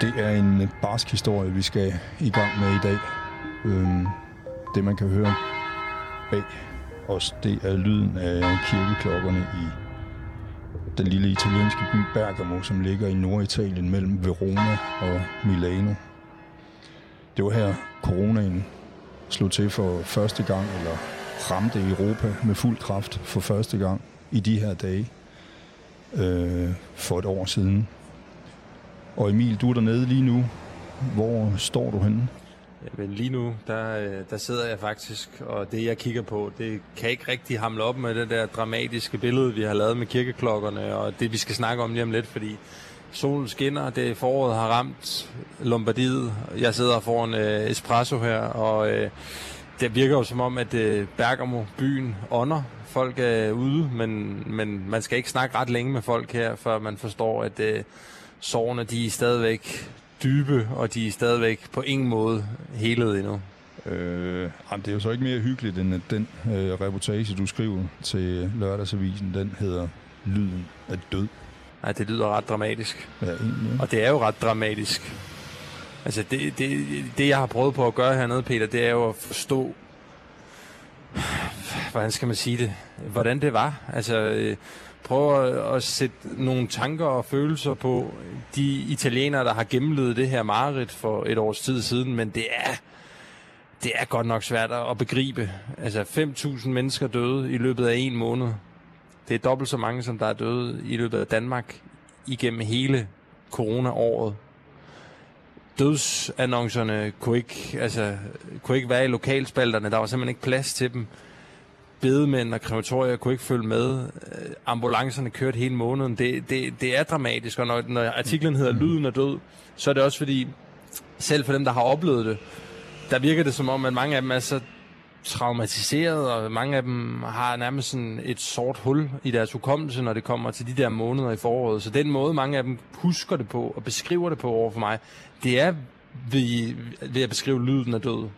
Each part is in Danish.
Det er en barsk historie, vi skal i gang med i dag. Øhm, det, man kan høre bag os, det er lyden af kirkeklokkerne i den lille italienske by Bergamo, som ligger i Norditalien mellem Verona og Milano. Det var her coronaen slog til for første gang, eller ramte Europa med fuld kraft for første gang i de her dage øh, for et år siden. Og Emil, du er dernede lige nu. Hvor står du henne? Jamen lige nu, der, øh, der sidder jeg faktisk, og det jeg kigger på, det kan ikke rigtig hamle op med det der dramatiske billede, vi har lavet med kirkeklokkerne, og det vi skal snakke om lige om lidt, fordi solen skinner, det foråret har ramt Lombardiet. Jeg sidder foran øh, Espresso her, og øh, det virker jo som om, at øh, Bergamo, byen, ånder. Folk er ude, men, men man skal ikke snakke ret længe med folk her, før man forstår, at øh, sårene de er stadigvæk dybe, og de er stadigvæk på ingen måde helet endnu. Øh, det er jo så ikke mere hyggeligt, end at den øh, reportage, du skriver til lørdagsavisen, den hedder Lyden af død. Nej, det lyder ret dramatisk. Ja, egentlig. Og det er jo ret dramatisk. Altså, det, det, det jeg har prøvet på at gøre hernede, Peter, det er jo at forstå, hvordan skal man sige det, hvordan det var. Altså, øh, prøve at, at sætte nogle tanker og følelser på de italienere, der har gennemlevet det her mareridt for et års tid siden, men det er, det er godt nok svært at begribe. Altså 5.000 mennesker døde i løbet af en måned. Det er dobbelt så mange, som der er døde i løbet af Danmark igennem hele corona-året. Dødsannoncerne kunne ikke, altså, kunne ikke være i lokalspalterne. Der var simpelthen ikke plads til dem bedemænd og krematorier kunne ikke følge med. Øh, ambulancerne kørte hele måneden. Det, det, det er dramatisk, og når, når artiklen hedder Lyden er død, så er det også fordi, selv for dem, der har oplevet det, der virker det som om, at mange af dem er så traumatiseret, og mange af dem har nærmest sådan et sort hul i deres hukommelse, når det kommer til de der måneder i foråret. Så den måde, mange af dem husker det på og beskriver det på over for mig, det er ved, ved at beskrive lyden af død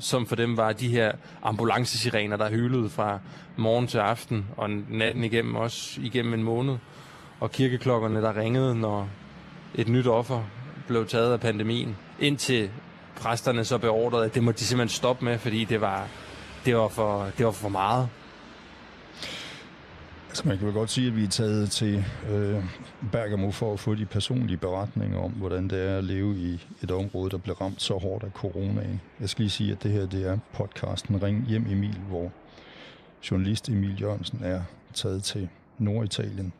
som for dem var de her ambulancesirener, der hylede fra morgen til aften, og natten igennem også igennem en måned. Og kirkeklokkerne, der ringede, når et nyt offer blev taget af pandemien. Indtil præsterne så beordrede, at det må de simpelthen stoppe med, fordi det var, det var, for, det var for meget. Altså man kan vel godt sige, at vi er taget til øh, Bergamo for at få de personlige beretninger om, hvordan det er at leve i et område, der blev ramt så hårdt af coronaen. Jeg skal lige sige, at det her det er podcasten Ring hjem Emil, hvor journalist Emil Jørgensen er taget til Norditalien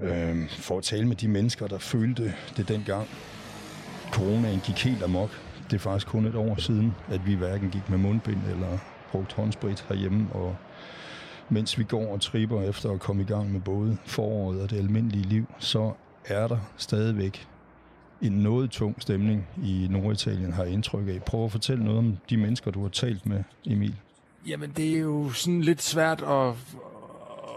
øh, for at tale med de mennesker, der følte det dengang. Coronaen gik helt amok. Det er faktisk kun et år siden, at vi hverken gik med mundbind eller brugt håndsprit herhjemme, og mens vi går og tripper efter at komme i gang med både foråret og det almindelige liv, så er der stadigvæk en noget tung stemning i Norditalien, har jeg indtryk af. Prøv at fortælle noget om de mennesker, du har talt med, Emil. Jamen, det er jo sådan lidt svært at,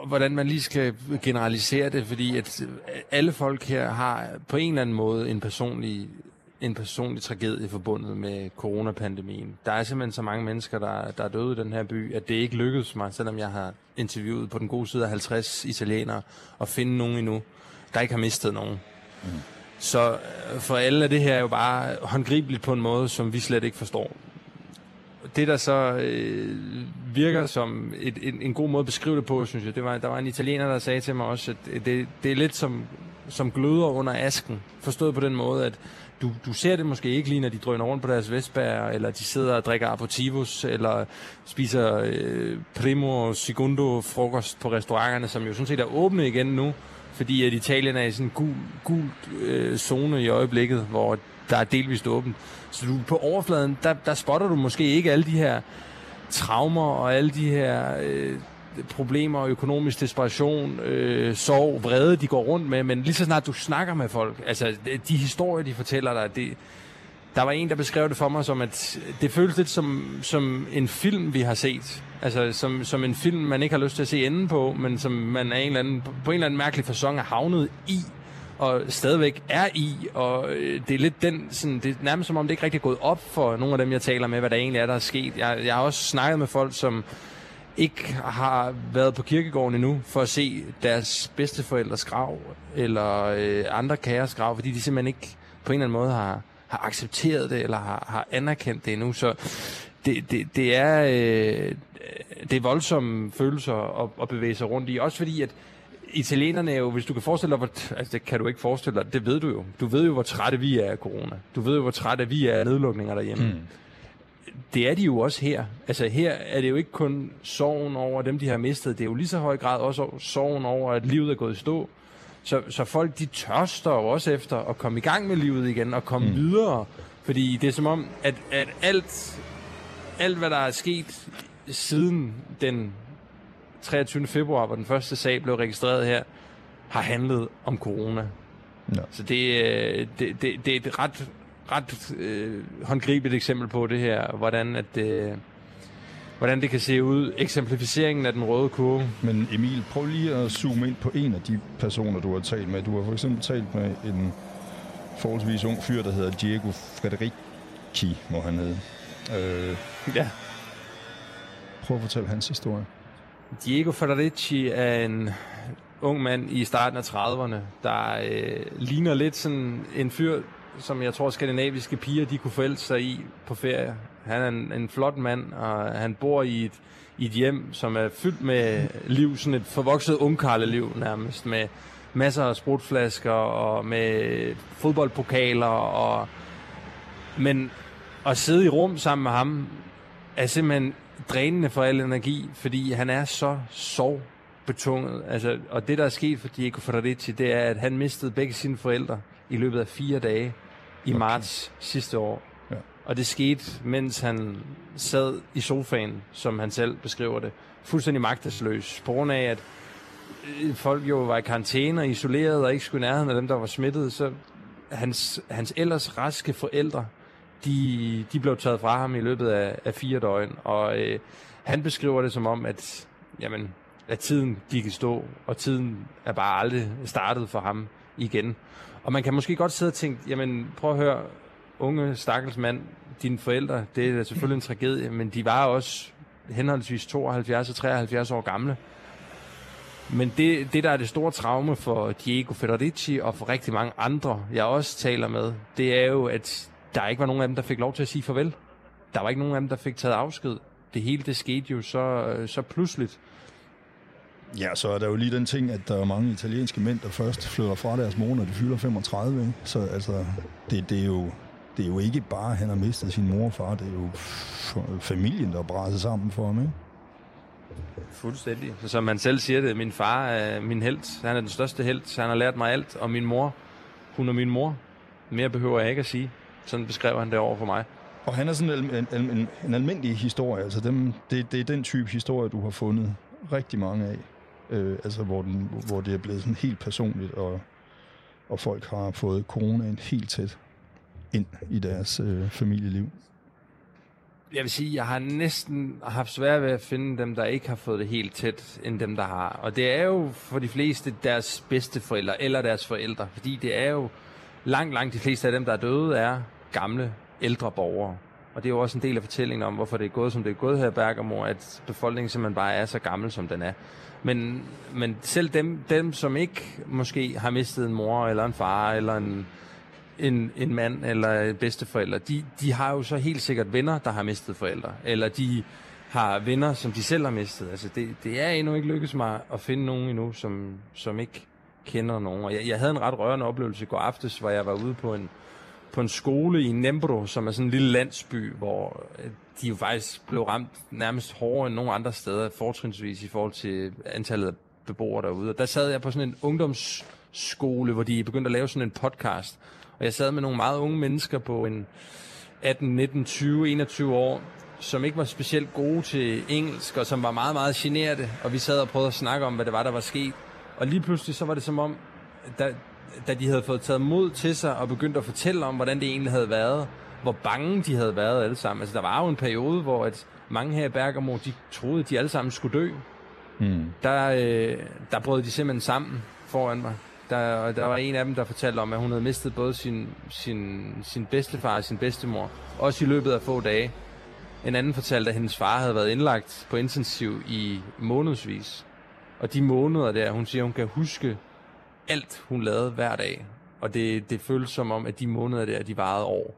hvordan man lige skal generalisere det, fordi at alle folk her har på en eller anden måde en personlig en personlig tragedie forbundet med coronapandemien. Der er simpelthen så mange mennesker, der, der er døde i den her by, at det ikke lykkedes mig, selvom jeg har interviewet på den gode side af 50 italienere, at finde nogen endnu, der ikke har mistet nogen. Mm. Så øh, for alle er det her jo bare håndgribeligt på en måde, som vi slet ikke forstår. Det, der så øh, virker som et, en, en god måde at beskrive det på, synes jeg, det var, der var en italiener, der sagde til mig også, at det, det er lidt som, som gløder under asken. Forstået på den måde, at du, du ser det måske ikke lige, når de drøner rundt på deres vestbær, eller de sidder og drikker aperitivos, eller spiser øh, primo og segundo frokost på restauranterne, som jo sådan set er åbne igen nu, fordi at Italien er i sådan en gul, gul øh, zone i øjeblikket, hvor der er delvist åbent. Så du, på overfladen, der, der spotter du måske ikke alle de her traumer og alle de her øh, problemer, økonomisk desperation, øh, sorg, vrede, de går rundt med, men lige så snart du snakker med folk, altså de historier, de fortæller dig, det, der var en, der beskrev det for mig som, at det føles lidt som, som en film, vi har set. Altså som, som en film, man ikke har lyst til at se enden på, men som man er en eller anden, på en eller anden mærkelig fasong er havnet i, og stadigvæk er i, og øh, det er lidt den, sådan, det er nærmest som om det ikke rigtig er gået op for nogle af dem, jeg taler med, hvad der egentlig er, der er sket. Jeg, jeg har også snakket med folk, som ikke har været på kirkegården endnu for at se deres bedsteforældres grav eller øh, andre kæres grav, fordi de simpelthen ikke på en eller anden måde har, har accepteret det eller har, har anerkendt det endnu. Så det, det, det er øh, det er voldsomme følelser at, at bevæge sig rundt i. Også fordi, at italienerne er jo, hvis du kan forestille dig, hvor, altså det kan du ikke forestille dig, det ved du jo. Du ved jo, hvor trætte vi er af corona. Du ved jo, hvor trætte vi er af nedlukninger derhjemme. Mm. Det er de jo også her. Altså her er det jo ikke kun sorgen over dem, de har mistet. Det er jo lige så høj grad også sorgen over, at livet er gået i stå. Så, så folk, de tørster jo også efter at komme i gang med livet igen og komme mm. videre. Fordi det er som om, at, at alt, alt, hvad der er sket siden den 23. februar, hvor den første sag blev registreret her, har handlet om corona. Ja. Så det, øh, det, det, det er et ret, ret øh, håndgribeligt eksempel på det her, hvordan at øh, hvordan det kan se ud. Eksemplificeringen af den røde kurve. Men Emil, prøv lige at zoome ind på en af de personer, du har talt med. Du har for eksempel talt med en forholdsvis ung fyr, der hedder Diego Frederici, må han hedde. Øh, ja. Prøv at fortælle hans historie. Diego Federici er en ung mand i starten af 30'erne, der øh, ligner lidt sådan en fyr, som jeg tror skandinaviske piger de kunne forelske sig i på ferie. Han er en, en flot mand, og han bor i et, i et hjem, som er fyldt med liv, sådan et forvokset ungkarleliv nærmest, med masser af sprutflasker og med fodboldpokaler og men at sidde i rum sammen med ham er simpelthen drænende for al energi, fordi han er så sorgbetunget. Altså, og det, der er sket for Diego Federici, det er, at han mistede begge sine forældre i løbet af fire dage i okay. marts sidste år. Ja. Og det skete, mens han sad i sofaen, som han selv beskriver det, fuldstændig magtesløs, på grund af, at øh, folk jo var i karantæne og isoleret og ikke skulle nærheden af dem, der var smittet, så hans, hans ellers raske forældre de, de blev taget fra ham i løbet af, af fire døgn, og øh, han beskriver det som om, at, jamen, at tiden gik i stå, og tiden er bare aldrig startet for ham igen. Og man kan måske godt sidde og tænke, jamen prøv at høre, unge stakkels mand, dine forældre, det er selvfølgelig en tragedie, men de var også henholdsvis 72 og 73 år gamle. Men det, det, der er det store traume for Diego Federici og for rigtig mange andre, jeg også taler med, det er jo, at der ikke var nogen af dem, der fik lov til at sige farvel. Der var ikke nogen af dem, der fik taget afsked. Det hele, det skete jo så, øh, så pludseligt. Ja, så er der jo lige den ting, at der er mange italienske mænd, der først flytter fra deres mor, når de fylder 35. Ikke? Så altså, det, det, er jo, det er jo ikke bare, at han har mistet sin mor og far, det er jo familien, der er bræsset sammen for ham. Ikke? Fuldstændig. Som han selv siger det, min far er min held. Han er den største held. Han har lært mig alt. Og min mor, hun er min mor. Mere behøver jeg ikke at sige. Sådan beskrev han det over for mig. Og han er sådan en, en, en, en almindelig historie. Altså dem, det, det er den type historie, du har fundet rigtig mange af. Øh, altså hvor, den, hvor det er blevet sådan helt personligt, og, og folk har fået coronaen helt tæt ind i deres øh, familieliv. Jeg vil sige, jeg har næsten haft svært ved at finde dem, der ikke har fået det helt tæt, end dem, der har. Og det er jo for de fleste deres bedste forældre eller deres forældre, fordi det er jo langt, langt de fleste af dem, der er døde, er gamle, ældre borgere. Og det er jo også en del af fortællingen om, hvorfor det er gået, som det er gået her i Bergamo, at befolkningen simpelthen bare er så gammel, som den er. Men, men selv dem, dem, som ikke måske har mistet en mor, eller en far, eller en, en, en mand, eller bedsteforældre, de, de har jo så helt sikkert venner, der har mistet forældre. Eller de har venner, som de selv har mistet. Altså det, det er endnu ikke lykkedes mig at finde nogen endnu, som, som ikke kender nogen. Og jeg, jeg havde en ret rørende oplevelse i går aftes, hvor jeg var ude på en, på en skole i Nembro, som er sådan en lille landsby, hvor øh, de jo faktisk blev ramt nærmest hårdere end nogen andre steder, fortrinsvis i forhold til antallet af beboere derude. Og der sad jeg på sådan en ungdomsskole, hvor de begyndte at lave sådan en podcast. Og jeg sad med nogle meget unge mennesker på en 18, 19, 20, 21 år, som ikke var specielt gode til engelsk, og som var meget, meget generede. Og vi sad og prøvede at snakke om, hvad det var, der var sket. Og lige pludselig så var det som om, da, da de havde fået taget mod til sig og begyndt at fortælle om, hvordan det egentlig havde været, hvor bange de havde været alle sammen. Altså der var jo en periode, hvor at mange her i Bergamo, de troede, at de alle sammen skulle dø. Mm. Der, øh, der brød de simpelthen sammen foran mig. Der, der var en af dem, der fortalte om, at hun havde mistet både sin, sin, sin bedstefar og sin bedstemor, også i løbet af få dage. En anden fortalte, at hendes far havde været indlagt på intensiv i månedsvis. Og de måneder der, hun siger, hun kan huske alt, hun lavede hver dag. Og det, det føles som om, at de måneder der, de varede år.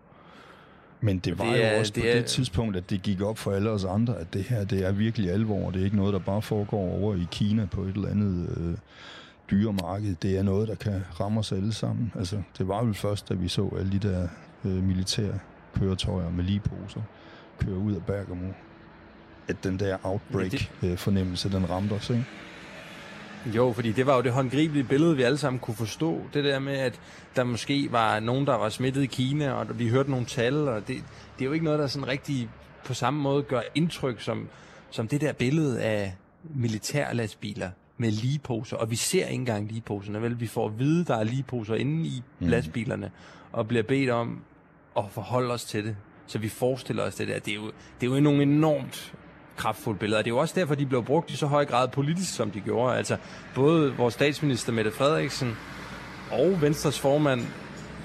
Men det var det er, jo også det på er, det tidspunkt, at det gik op for alle os andre, at det her, det er virkelig alvor. Det er ikke noget, der bare foregår over i Kina på et eller andet øh, dyremarked. Det er noget, der kan ramme os alle sammen. Altså, det var vel først, da vi så alle de der øh, militære køretøjer med ligeposer køre ud af Bergamo, at den der outbreak-fornemmelse, den ramte os, ikke? Jo, fordi det var jo det håndgribelige billede, vi alle sammen kunne forstå. Det der med, at der måske var nogen, der var smittet i Kina, og vi hørte nogle tal, og det, det er jo ikke noget, der sådan rigtig på samme måde gør indtryk som, som det der billede af militærlastbiler med ligeposer, og vi ser ikke engang ligeposerne, vel? Vi får at vide, der er ligeposer inde i mm. lastbilerne, og bliver bedt om at forholde os til det. Så vi forestiller os det der. Det er jo, det er jo nogle enormt kraftfulde billeder. Det er jo også derfor, de blev brugt i så høj grad politisk, som de gjorde. Altså, både vores statsminister Mette Frederiksen og Venstres formand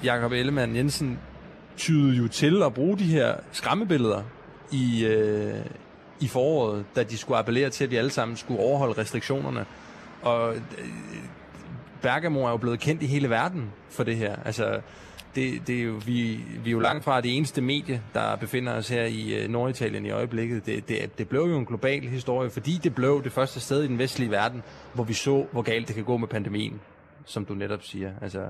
Jakob Ellemann Jensen tydede jo til at bruge de her skræmmebilleder i, øh, i foråret, da de skulle appellere til, at vi alle sammen skulle overholde restriktionerne. Og øh, Bergamo er jo blevet kendt i hele verden for det her. Altså, det, det er jo, vi, vi er jo langt fra det eneste medie, der befinder os her i øh, Norditalien i øjeblikket. Det, det, det blev jo en global historie, fordi det blev det første sted i den vestlige verden, hvor vi så, hvor galt det kan gå med pandemien, som du netop siger. Altså,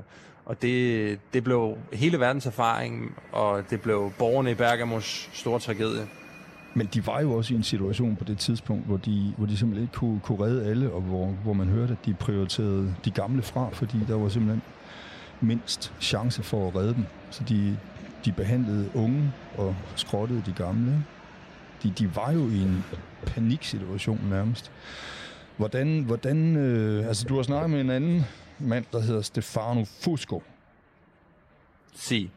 og det, det blev hele verdens erfaring, og det blev borgerne i Bergamos store tragedie. Men de var jo også i en situation på det tidspunkt, hvor de, hvor de simpelthen ikke kunne, kunne redde alle, og hvor, hvor man hørte, at de prioriterede de gamle fra, fordi der var simpelthen mindst chance for at redde dem. Så de, de behandlede unge og skrottede de gamle. De, de var jo i en paniksituation nærmest. Hvordan, hvordan øh, altså du har snakket med en anden mand, der hedder Stefano Fusco. Si.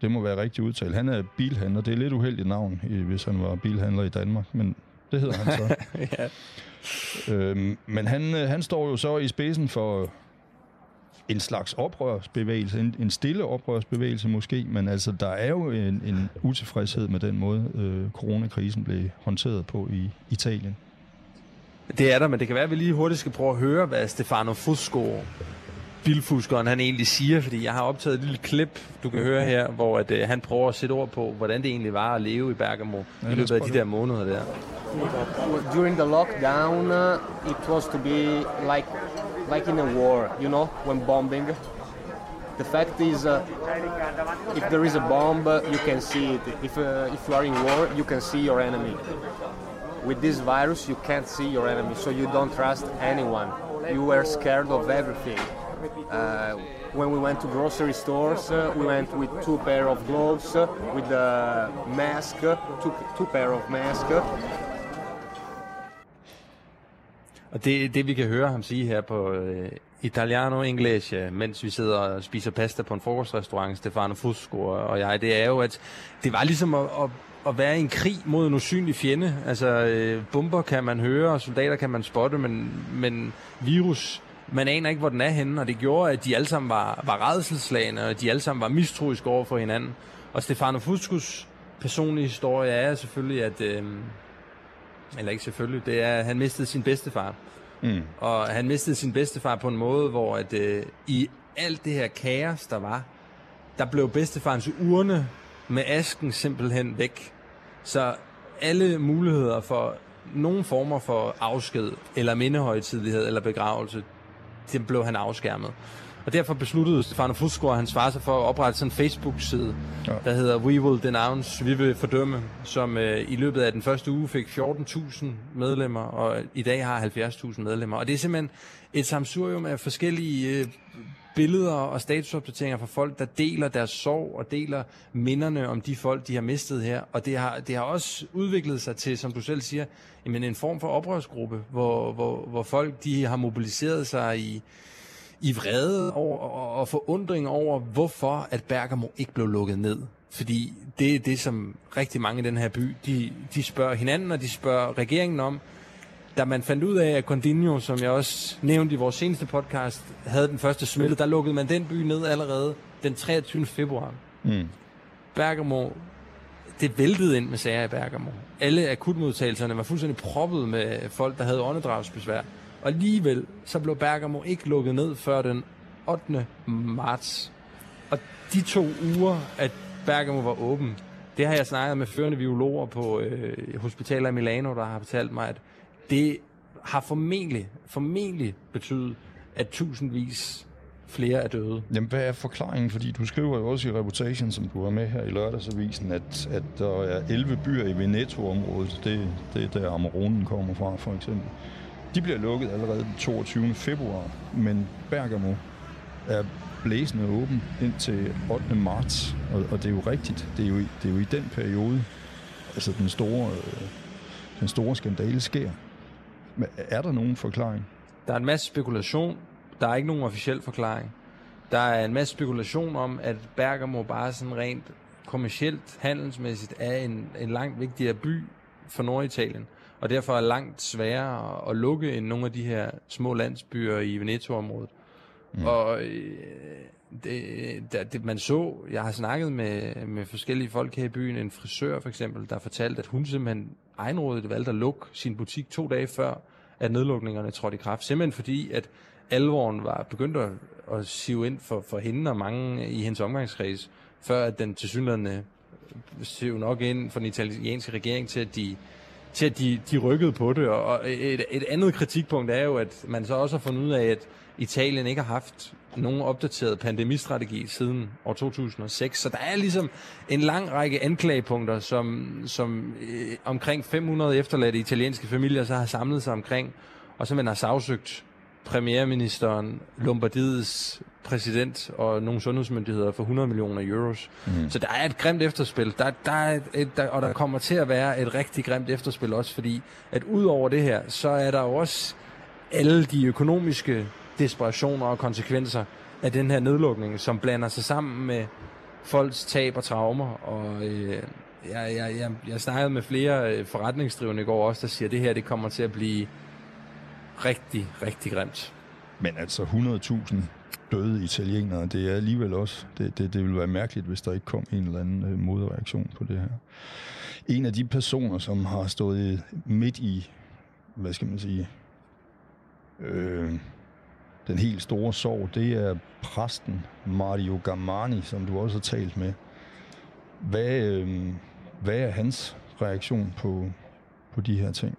Det må være rigtigt udtalt. Han er bilhandler. Det er lidt uheldigt navn, hvis han var bilhandler i Danmark, men det hedder han så. ja. øhm, men han, øh, han står jo så i spidsen for en slags oprørsbevægelse, en, en stille oprørsbevægelse måske, men altså der er jo en, en utilfredshed med den måde, øh, coronakrisen blev håndteret på i Italien. Det er der, men det kan være, at vi lige hurtigt skal prøve at høre, hvad Stefano Fusco, bilfuskeren, han egentlig siger, fordi jeg har optaget et lille klip, du kan høre her, hvor at, øh, han prøver at sætte ord på, hvordan det egentlig var at leve i Bergamo ja, i løbet af de der måneder der. During the lockdown, uh, it was to be like like in a war, you know, when bombing. The fact is, uh, if there is a bomb, uh, you can see it. If, uh, if you are in war, you can see your enemy. With this virus, you can't see your enemy, so you don't trust anyone. You were scared of everything. Uh, when we went to grocery stores, uh, we went with two pair of gloves, uh, with a mask, uh, two, two pair of mask, Og det, det vi kan høre ham sige her på øh, Italiano Inglese, øh, mens vi sidder og spiser pasta på en frokostrestaurant, Stefano Fusco og jeg, det er jo, at det var ligesom at, at, at være i en krig mod en usynlig fjende. Altså, øh, bomber kan man høre, og soldater kan man spotte, men, men virus, man aner ikke, hvor den er henne, og det gjorde, at de alle sammen var, var redselslagende, og de alle sammen var mistroiske over for hinanden. Og Stefano Fuscos personlige historie er selvfølgelig, at... Øh, eller ikke selvfølgelig, det er, at han mistede sin bedstefar. Mm. Og han mistede sin bedstefar på en måde, hvor at, øh, i alt det her kaos, der var, der blev bedstefarens urne med asken simpelthen væk. Så alle muligheder for nogle former for afsked, eller mindehøjtidlighed, eller begravelse, det blev han afskærmet. Og derfor besluttede Stefano Fusco og hans far sig for at oprette sådan en Facebook-side, ja. der hedder We Will Denounce, vi vil fordømme, som øh, i løbet af den første uge fik 14.000 medlemmer, og i dag har 70.000 medlemmer. Og det er simpelthen et samsurium af forskellige øh, billeder og statusopdateringer fra folk, der deler deres sorg og deler minderne om de folk, de har mistet her. Og det har, det har også udviklet sig til, som du selv siger, jamen en form for oprørsgruppe, hvor, hvor, hvor folk de har mobiliseret sig i i vrede over, og, og forundring over, hvorfor at Bergamo ikke blev lukket ned. Fordi det er det, som rigtig mange i den her by, de, de spørger hinanden, og de spørger regeringen om. Da man fandt ud af, at Condinho, som jeg også nævnte i vores seneste podcast, havde den første smitte, der lukkede man den by ned allerede den 23. februar. Mm. Bergamo, det væltede ind med sager i Bergamo. Alle akutmodtagelserne var fuldstændig proppet med folk, der havde åndedragsbesvær. Og alligevel så blev Bergamo ikke lukket ned før den 8. marts. Og de to uger, at Bergamo var åben, det har jeg snakket med førende biologer på øh, hospitaler i Milano, der har fortalt mig, at det har formentlig, formentlig betydet, at tusindvis flere er døde. Jamen, hvad er forklaringen? Fordi du skriver jo også i Reputation, som du har med her i lørdagsavisen, at, at der er 11 byer i Veneto-området. Det, det er der Amaronen kommer fra, for eksempel. De bliver lukket allerede den 22. februar, men Bergamo er blæsende åben indtil 8. marts, og, og det er jo rigtigt. Det er jo, det er jo i den periode, altså den store, øh, den store skandale sker. Men er der nogen forklaring? Der er en masse spekulation. Der er ikke nogen officiel forklaring. Der er en masse spekulation om, at Bergamo bare sådan rent kommercielt, handelsmæssigt er en, en langt vigtigere by for Norditalien, og derfor er langt sværere at lukke end nogle af de her små landsbyer i Veneto-området. Mm. Og øh, det, det, det, man så, jeg har snakket med, med forskellige folk her i byen, en frisør for eksempel, der fortalte, at hun simpelthen egenrådigt valgte at lukke sin butik to dage før, at nedlukningerne trådte i kraft. Simpelthen fordi, at alvoren var begyndt at, at sive ind for, for hende og mange i hendes omgangskreds, før at den tilsyneladende sive nok ind for den italienske regering til, at de til at de, de rykkede på det. Og et, et andet kritikpunkt er jo, at man så også har fundet ud af, at Italien ikke har haft nogen opdateret pandemistrategi siden år 2006. Så der er ligesom en lang række anklagepunkter, som, som øh, omkring 500 efterladte italienske familier så har samlet sig omkring, og så man har sagsøgt premierministeren, Lombardiets præsident og nogle sundhedsmyndigheder for 100 millioner euros. Mm. Så der er et grimt efterspil, der, der er et, der, og der kommer til at være et rigtig grimt efterspil også, fordi at ud over det her, så er der jo også alle de økonomiske desperationer og konsekvenser af den her nedlukning, som blander sig sammen med folks tab og traumer. Og øh, jeg, jeg, jeg, jeg snakkede med flere øh, forretningsdrivende i går også, der siger, at det her det kommer til at blive rigtig, rigtig grimt. Men altså 100.000 døde italienere, det er alligevel også, det, det, det ville være mærkeligt, hvis der ikke kom en eller anden øh, modreaktion på det her. En af de personer, som har stået midt i, hvad skal man sige, øh, den helt store sorg, det er præsten Mario Gamani, som du også har talt med. Hvad, øh, hvad er hans reaktion på, på de her ting?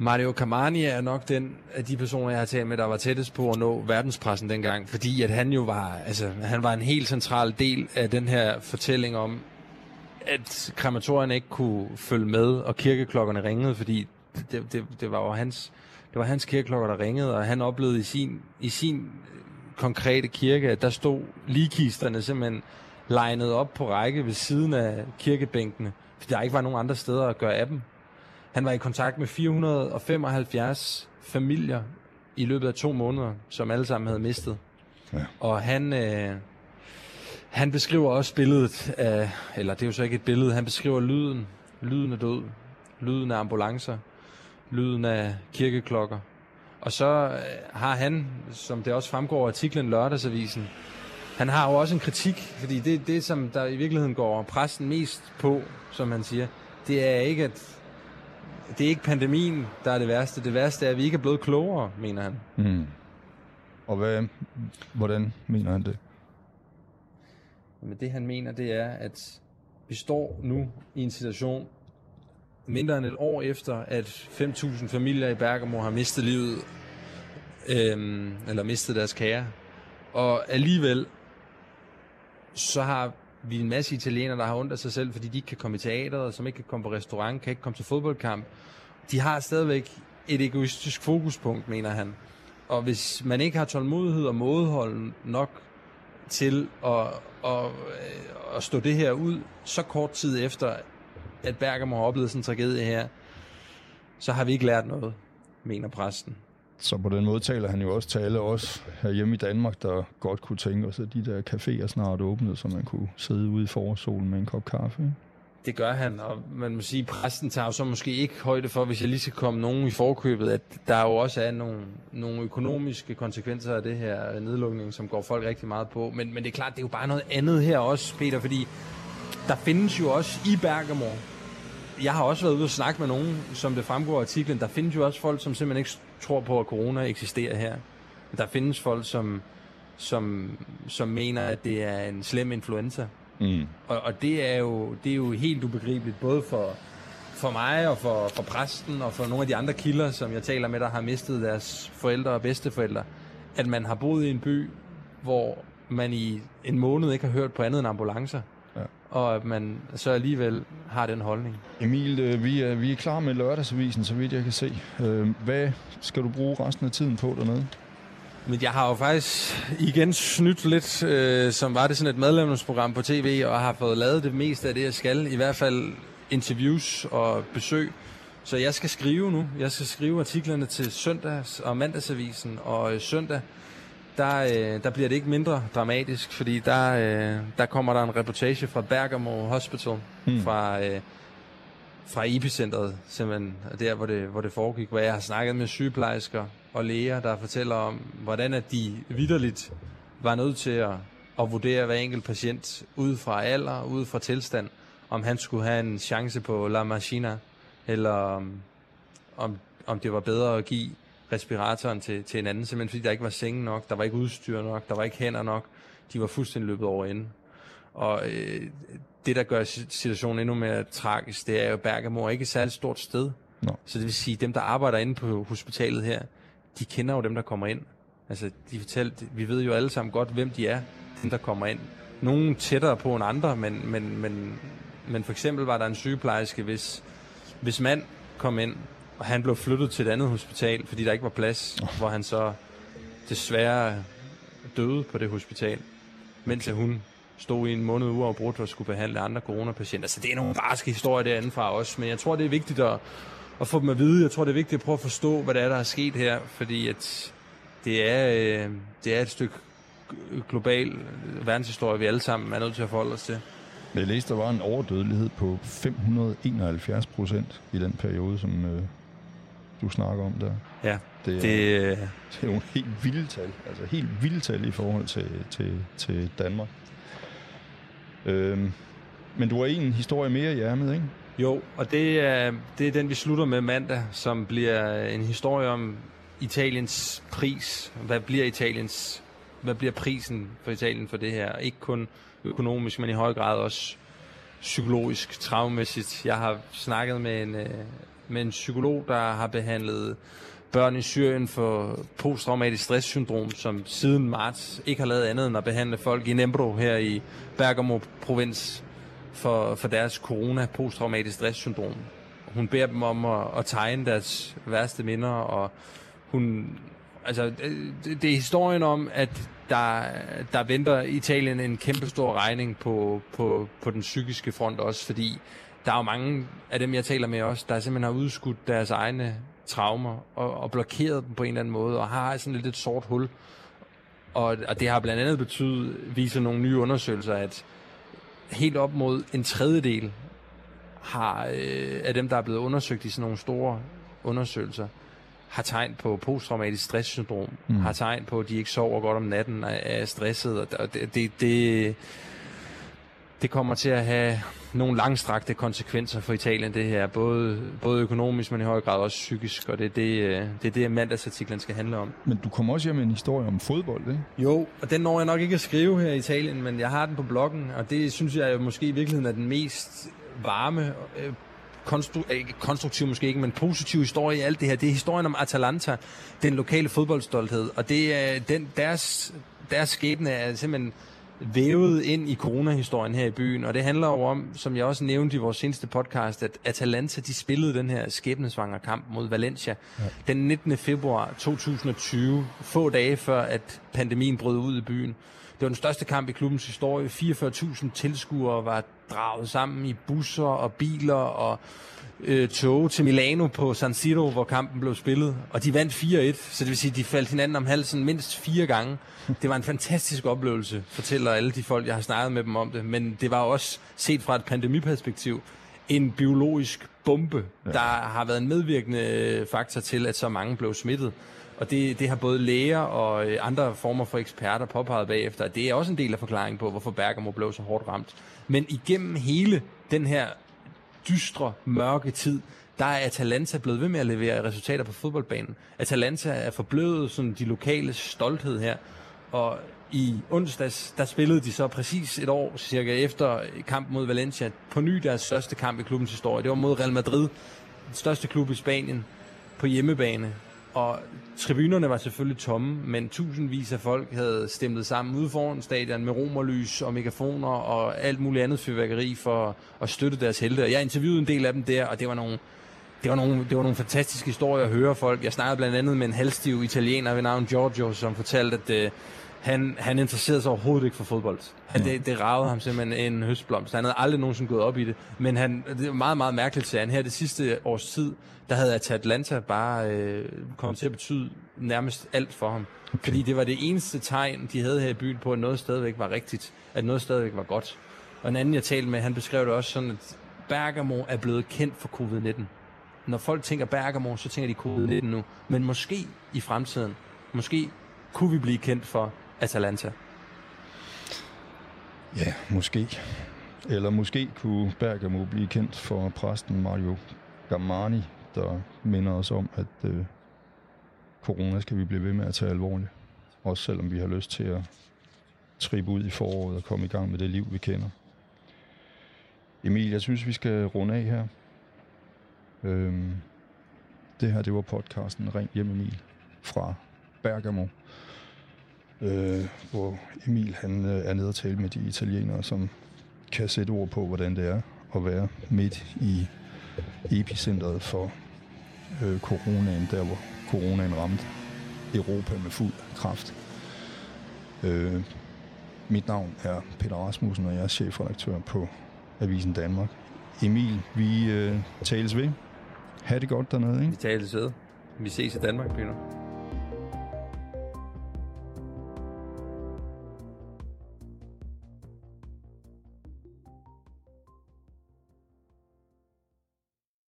Mario Camani er nok den af de personer, jeg har talt med, der var tættest på at nå verdenspressen dengang, fordi at han jo var, altså, han var en helt central del af den her fortælling om, at krematorierne ikke kunne følge med, og kirkeklokkerne ringede, fordi det, det, det var jo hans, det var hans kirkeklokker, der ringede, og han oplevede i sin, i sin konkrete kirke, at der stod ligkisterne simpelthen legnet op på række ved siden af kirkebænkene, fordi der ikke var nogen andre steder at gøre af dem. Han var i kontakt med 475 familier i løbet af to måneder, som alle sammen havde mistet. Ja. Og han, øh, han beskriver også billedet af, eller det er jo så ikke et billede, han beskriver lyden, lyden af død, lyden af ambulancer, lyden af kirkeklokker. Og så øh, har han, som det også fremgår af artiklen Lørdagsavisen, han har jo også en kritik, fordi det, det som der i virkeligheden går præsten mest på, som han siger, det er ikke, at det er ikke pandemien, der er det værste. Det værste er, at vi ikke er blevet klogere, mener han. Mm. Og hvad, hvordan mener han det? Men det han mener, det er, at vi står nu i en situation, mindre end et år efter, at 5.000 familier i Bergamo har mistet livet, øhm, eller mistet deres kære. Og alligevel, så har vi en masse italienere, der har ondt af sig selv, fordi de ikke kan komme i teateret, som ikke kan komme på restaurant, kan ikke komme til fodboldkamp. De har stadigvæk et egoistisk fokuspunkt, mener han. Og hvis man ikke har tålmodighed og modhold nok til at, at, at stå det her ud så kort tid efter, at Bergamo har oplevet sådan en tragedie her, så har vi ikke lært noget, mener præsten. Så på den måde taler han jo også tale os hjemme i Danmark, der godt kunne tænke os, at de der caféer snart åbnede, så man kunne sidde ude i forsolen med en kop kaffe. Det gør han, og man må sige, at præsten tager jo så måske ikke højde for, hvis jeg lige skal komme nogen i forkøbet, at der jo også er nogle, nogle økonomiske konsekvenser af det her nedlukning, som går folk rigtig meget på. Men, men det er klart, det er jo bare noget andet her også, Peter, fordi der findes jo også i Bergamo, jeg har også været ude og snakke med nogen, som det fremgår af artiklen, der findes jo også folk, som simpelthen ikke tror på, at corona eksisterer her. Der findes folk, som, som, som mener, at det er en slem influenza. Mm. Og, og det, er jo, det er jo helt ubegribeligt, både for, for mig og for, for præsten og for nogle af de andre kilder, som jeg taler med, der har mistet deres forældre og bedsteforældre, at man har boet i en by, hvor man i en måned ikke har hørt på andet end ambulancer. Og at man så alligevel har den holdning. Emil, øh, vi er, vi er klar med lørdagsavisen, så vidt jeg kan se. Øh, hvad skal du bruge resten af tiden på dernede? Men jeg har jo faktisk igen snydt lidt, øh, som var det sådan et medlemsprogram på tv, og har fået lavet det meste af det, jeg skal. I hvert fald interviews og besøg. Så jeg skal skrive nu. Jeg skal skrive artiklerne til søndags- og mandagsavisen, og øh, søndag, der, øh, der bliver det ikke mindre dramatisk, fordi der, øh, der kommer der en reportage fra Bergamo Hospital, hmm. fra, øh, fra epicentret, simpelthen, der hvor det, hvor det foregik, hvor jeg har snakket med sygeplejersker og læger, der fortæller om, hvordan at de vidderligt var nødt til at, at vurdere hver enkelt patient ud fra alder, ud fra tilstand, om han skulle have en chance på La Machina, eller om, om det var bedre at give respiratoren til, til en anden, simpelthen fordi der ikke var senge nok, der var ikke udstyr nok, der var ikke hænder nok, de var fuldstændig løbet over ende. Og øh, det, der gør situationen endnu mere tragisk, det er jo, at Bergamo er ikke et særligt stort sted. No. Så det vil sige, dem, der arbejder inde på hospitalet her, de kender jo dem, der kommer ind. Altså, de fortalte, vi ved jo alle sammen godt, hvem de er, dem, der kommer ind. Nogle tættere på end andre, men, men, men, men for eksempel var der en sygeplejerske, hvis, hvis mand kom ind, og han blev flyttet til et andet hospital, fordi der ikke var plads, oh. hvor han så desværre døde på det hospital, mens okay. hun stod i en måned uafbrudt og skulle behandle andre coronapatienter. Så det er nogle barske historier derinde fra også, men jeg tror, det er vigtigt at, at få dem at vide. Jeg tror, det er vigtigt at prøve at forstå, hvad der er, der er sket her, fordi at det er, øh, det er et stykke global verdenshistorie, vi alle sammen er nødt til at forholde os til. Jeg læste, der var en overdødelighed på 571 procent i den periode, som øh, du snakker om der. Ja, det er, det, øh, det er jo helt vilde tal. Altså helt vilde tal i forhold til, til, til Danmark. Øhm, men du har en historie mere i ærmet, ikke? Jo, og det er, det er den, vi slutter med mandag, som bliver en historie om Italiens pris. Hvad bliver Italiens hvad bliver prisen for Italien for det her? Ikke kun økonomisk, men i høj grad også psykologisk, traumæssigt. Jeg har snakket med en, øh, med en psykolog, der har behandlet børn i Syrien for posttraumatisk stresssyndrom, som siden marts ikke har lavet andet end at behandle folk i Nembro her i Bergamo provins for, for deres corona posttraumatisk stresssyndrom. Hun beder dem om at, at tegne deres værste minder, og hun, altså, det, det er historien om, at der, der venter Italien en kæmpe stor regning på, på, på den psykiske front også, fordi der er jo mange af dem, jeg taler med også, der simpelthen har udskudt deres egne traumer og, og blokeret dem på en eller anden måde, og har sådan lidt et sort hul. Og, og det har blandt andet betydet, viser nogle nye undersøgelser, at helt op mod en tredjedel har, øh, af dem, der er blevet undersøgt i sådan nogle store undersøgelser, har tegn på posttraumatisk stresssyndrom, mm. har tegn på, at de ikke sover godt om natten, er stresset, og det, det, det, det kommer til at have nogle langstrakte konsekvenser for Italien, det her, både, både økonomisk, men i høj grad også psykisk, og det er det, det, er det mandagsartiklen skal handle om. Men du kommer også hjem med en historie om fodbold, ikke? Jo, og den når jeg nok ikke at skrive her i Italien, men jeg har den på bloggen, og det synes jeg måske i virkeligheden er den mest varme øh, konstru- ikke konstruktiv måske ikke, men positiv historie i alt det her. Det er historien om Atalanta, den lokale fodboldstolthed, og det er den, deres, deres skæbne er simpelthen vævet ind i coronahistorien her i byen, og det handler jo om, som jeg også nævnte i vores seneste podcast, at Atalanta de spillede den her skæbnesvanger kamp mod Valencia ja. den 19. februar 2020, få dage før at pandemien brød ud i byen. Det var den største kamp i klubbens historie. 44.000 tilskuere var draget sammen i busser og biler og øh, tog til Milano på San Siro, hvor kampen blev spillet. Og de vandt 4-1, så det vil sige, at de faldt hinanden om halsen mindst fire gange. Det var en fantastisk oplevelse, fortæller alle de folk, jeg har snakket med dem om det. Men det var også set fra et pandemiperspektiv en biologisk bombe, ja. der har været en medvirkende faktor til, at så mange blev smittet. Og det, det har både læger og øh, andre former for eksperter påpeget bagefter, det er også en del af forklaringen på, hvorfor Bergamo blev så hårdt ramt. Men igennem hele den her dystre, mørke tid, der er Atalanta blevet ved med at levere resultater på fodboldbanen. Atalanta er forblødet sådan de lokale stolthed her, og i onsdags, der spillede de så præcis et år cirka efter kampen mod Valencia, på ny deres største kamp i klubbens historie. Det var mod Real Madrid, den største klub i Spanien, på hjemmebane. Og tribunerne var selvfølgelig tomme, men tusindvis af folk havde stemt sammen ude foran stadion med romerlys og megafoner og alt muligt andet fyrværkeri for at støtte deres helte. Og jeg interviewede en del af dem der, og det var nogle, det var, nogle, det var nogle fantastiske historier at høre folk. Jeg snakkede blandt andet med en halvstiv italiener ved navn Giorgio, som fortalte, at øh, han, han interesserede sig overhovedet ikke for fodbold. Han, det, det ravede ham simpelthen en høstblomst. Han havde aldrig nogensinde gået op i det. Men han, det er meget, meget mærkeligt, sagde han. Her det sidste års tid, der havde Atlanta bare øh, kommet til at betyde nærmest alt for ham. Okay. Fordi det var det eneste tegn, de havde her i byen på, at noget stadigvæk var rigtigt. At noget stadigvæk var godt. Og en anden, jeg talte med, han beskrev det også sådan, at Bergamo er blevet kendt for covid-19. Når folk tænker Bergamo, så tænker de covid-19 nu. Men måske i fremtiden, måske kunne vi blive kendt for Atalanta. Ja, måske. Eller måske kunne Bergamo blive kendt for præsten Mario Gamani, der minder os om, at øh, corona skal vi blive ved med at tage alvorligt. Også selvom vi har lyst til at trippe ud i foråret og komme i gang med det liv, vi kender. Emil, jeg synes, vi skal runde af her. Øhm, det her, det var podcasten Ring hjem Emil fra Bergamo øh, hvor Emil han øh, er nede og tale med de italienere, som kan sætte ord på, hvordan det er at være midt i epicentret for øh, coronaen, der hvor coronaen ramte Europa med fuld kraft. Øh, mit navn er Peter Rasmussen, og jeg er chefredaktør på Avisen Danmark. Emil, vi øh, tales ved. Ha' det godt dernede, ikke? Vi tales ved. Vi ses i Danmark, Peter.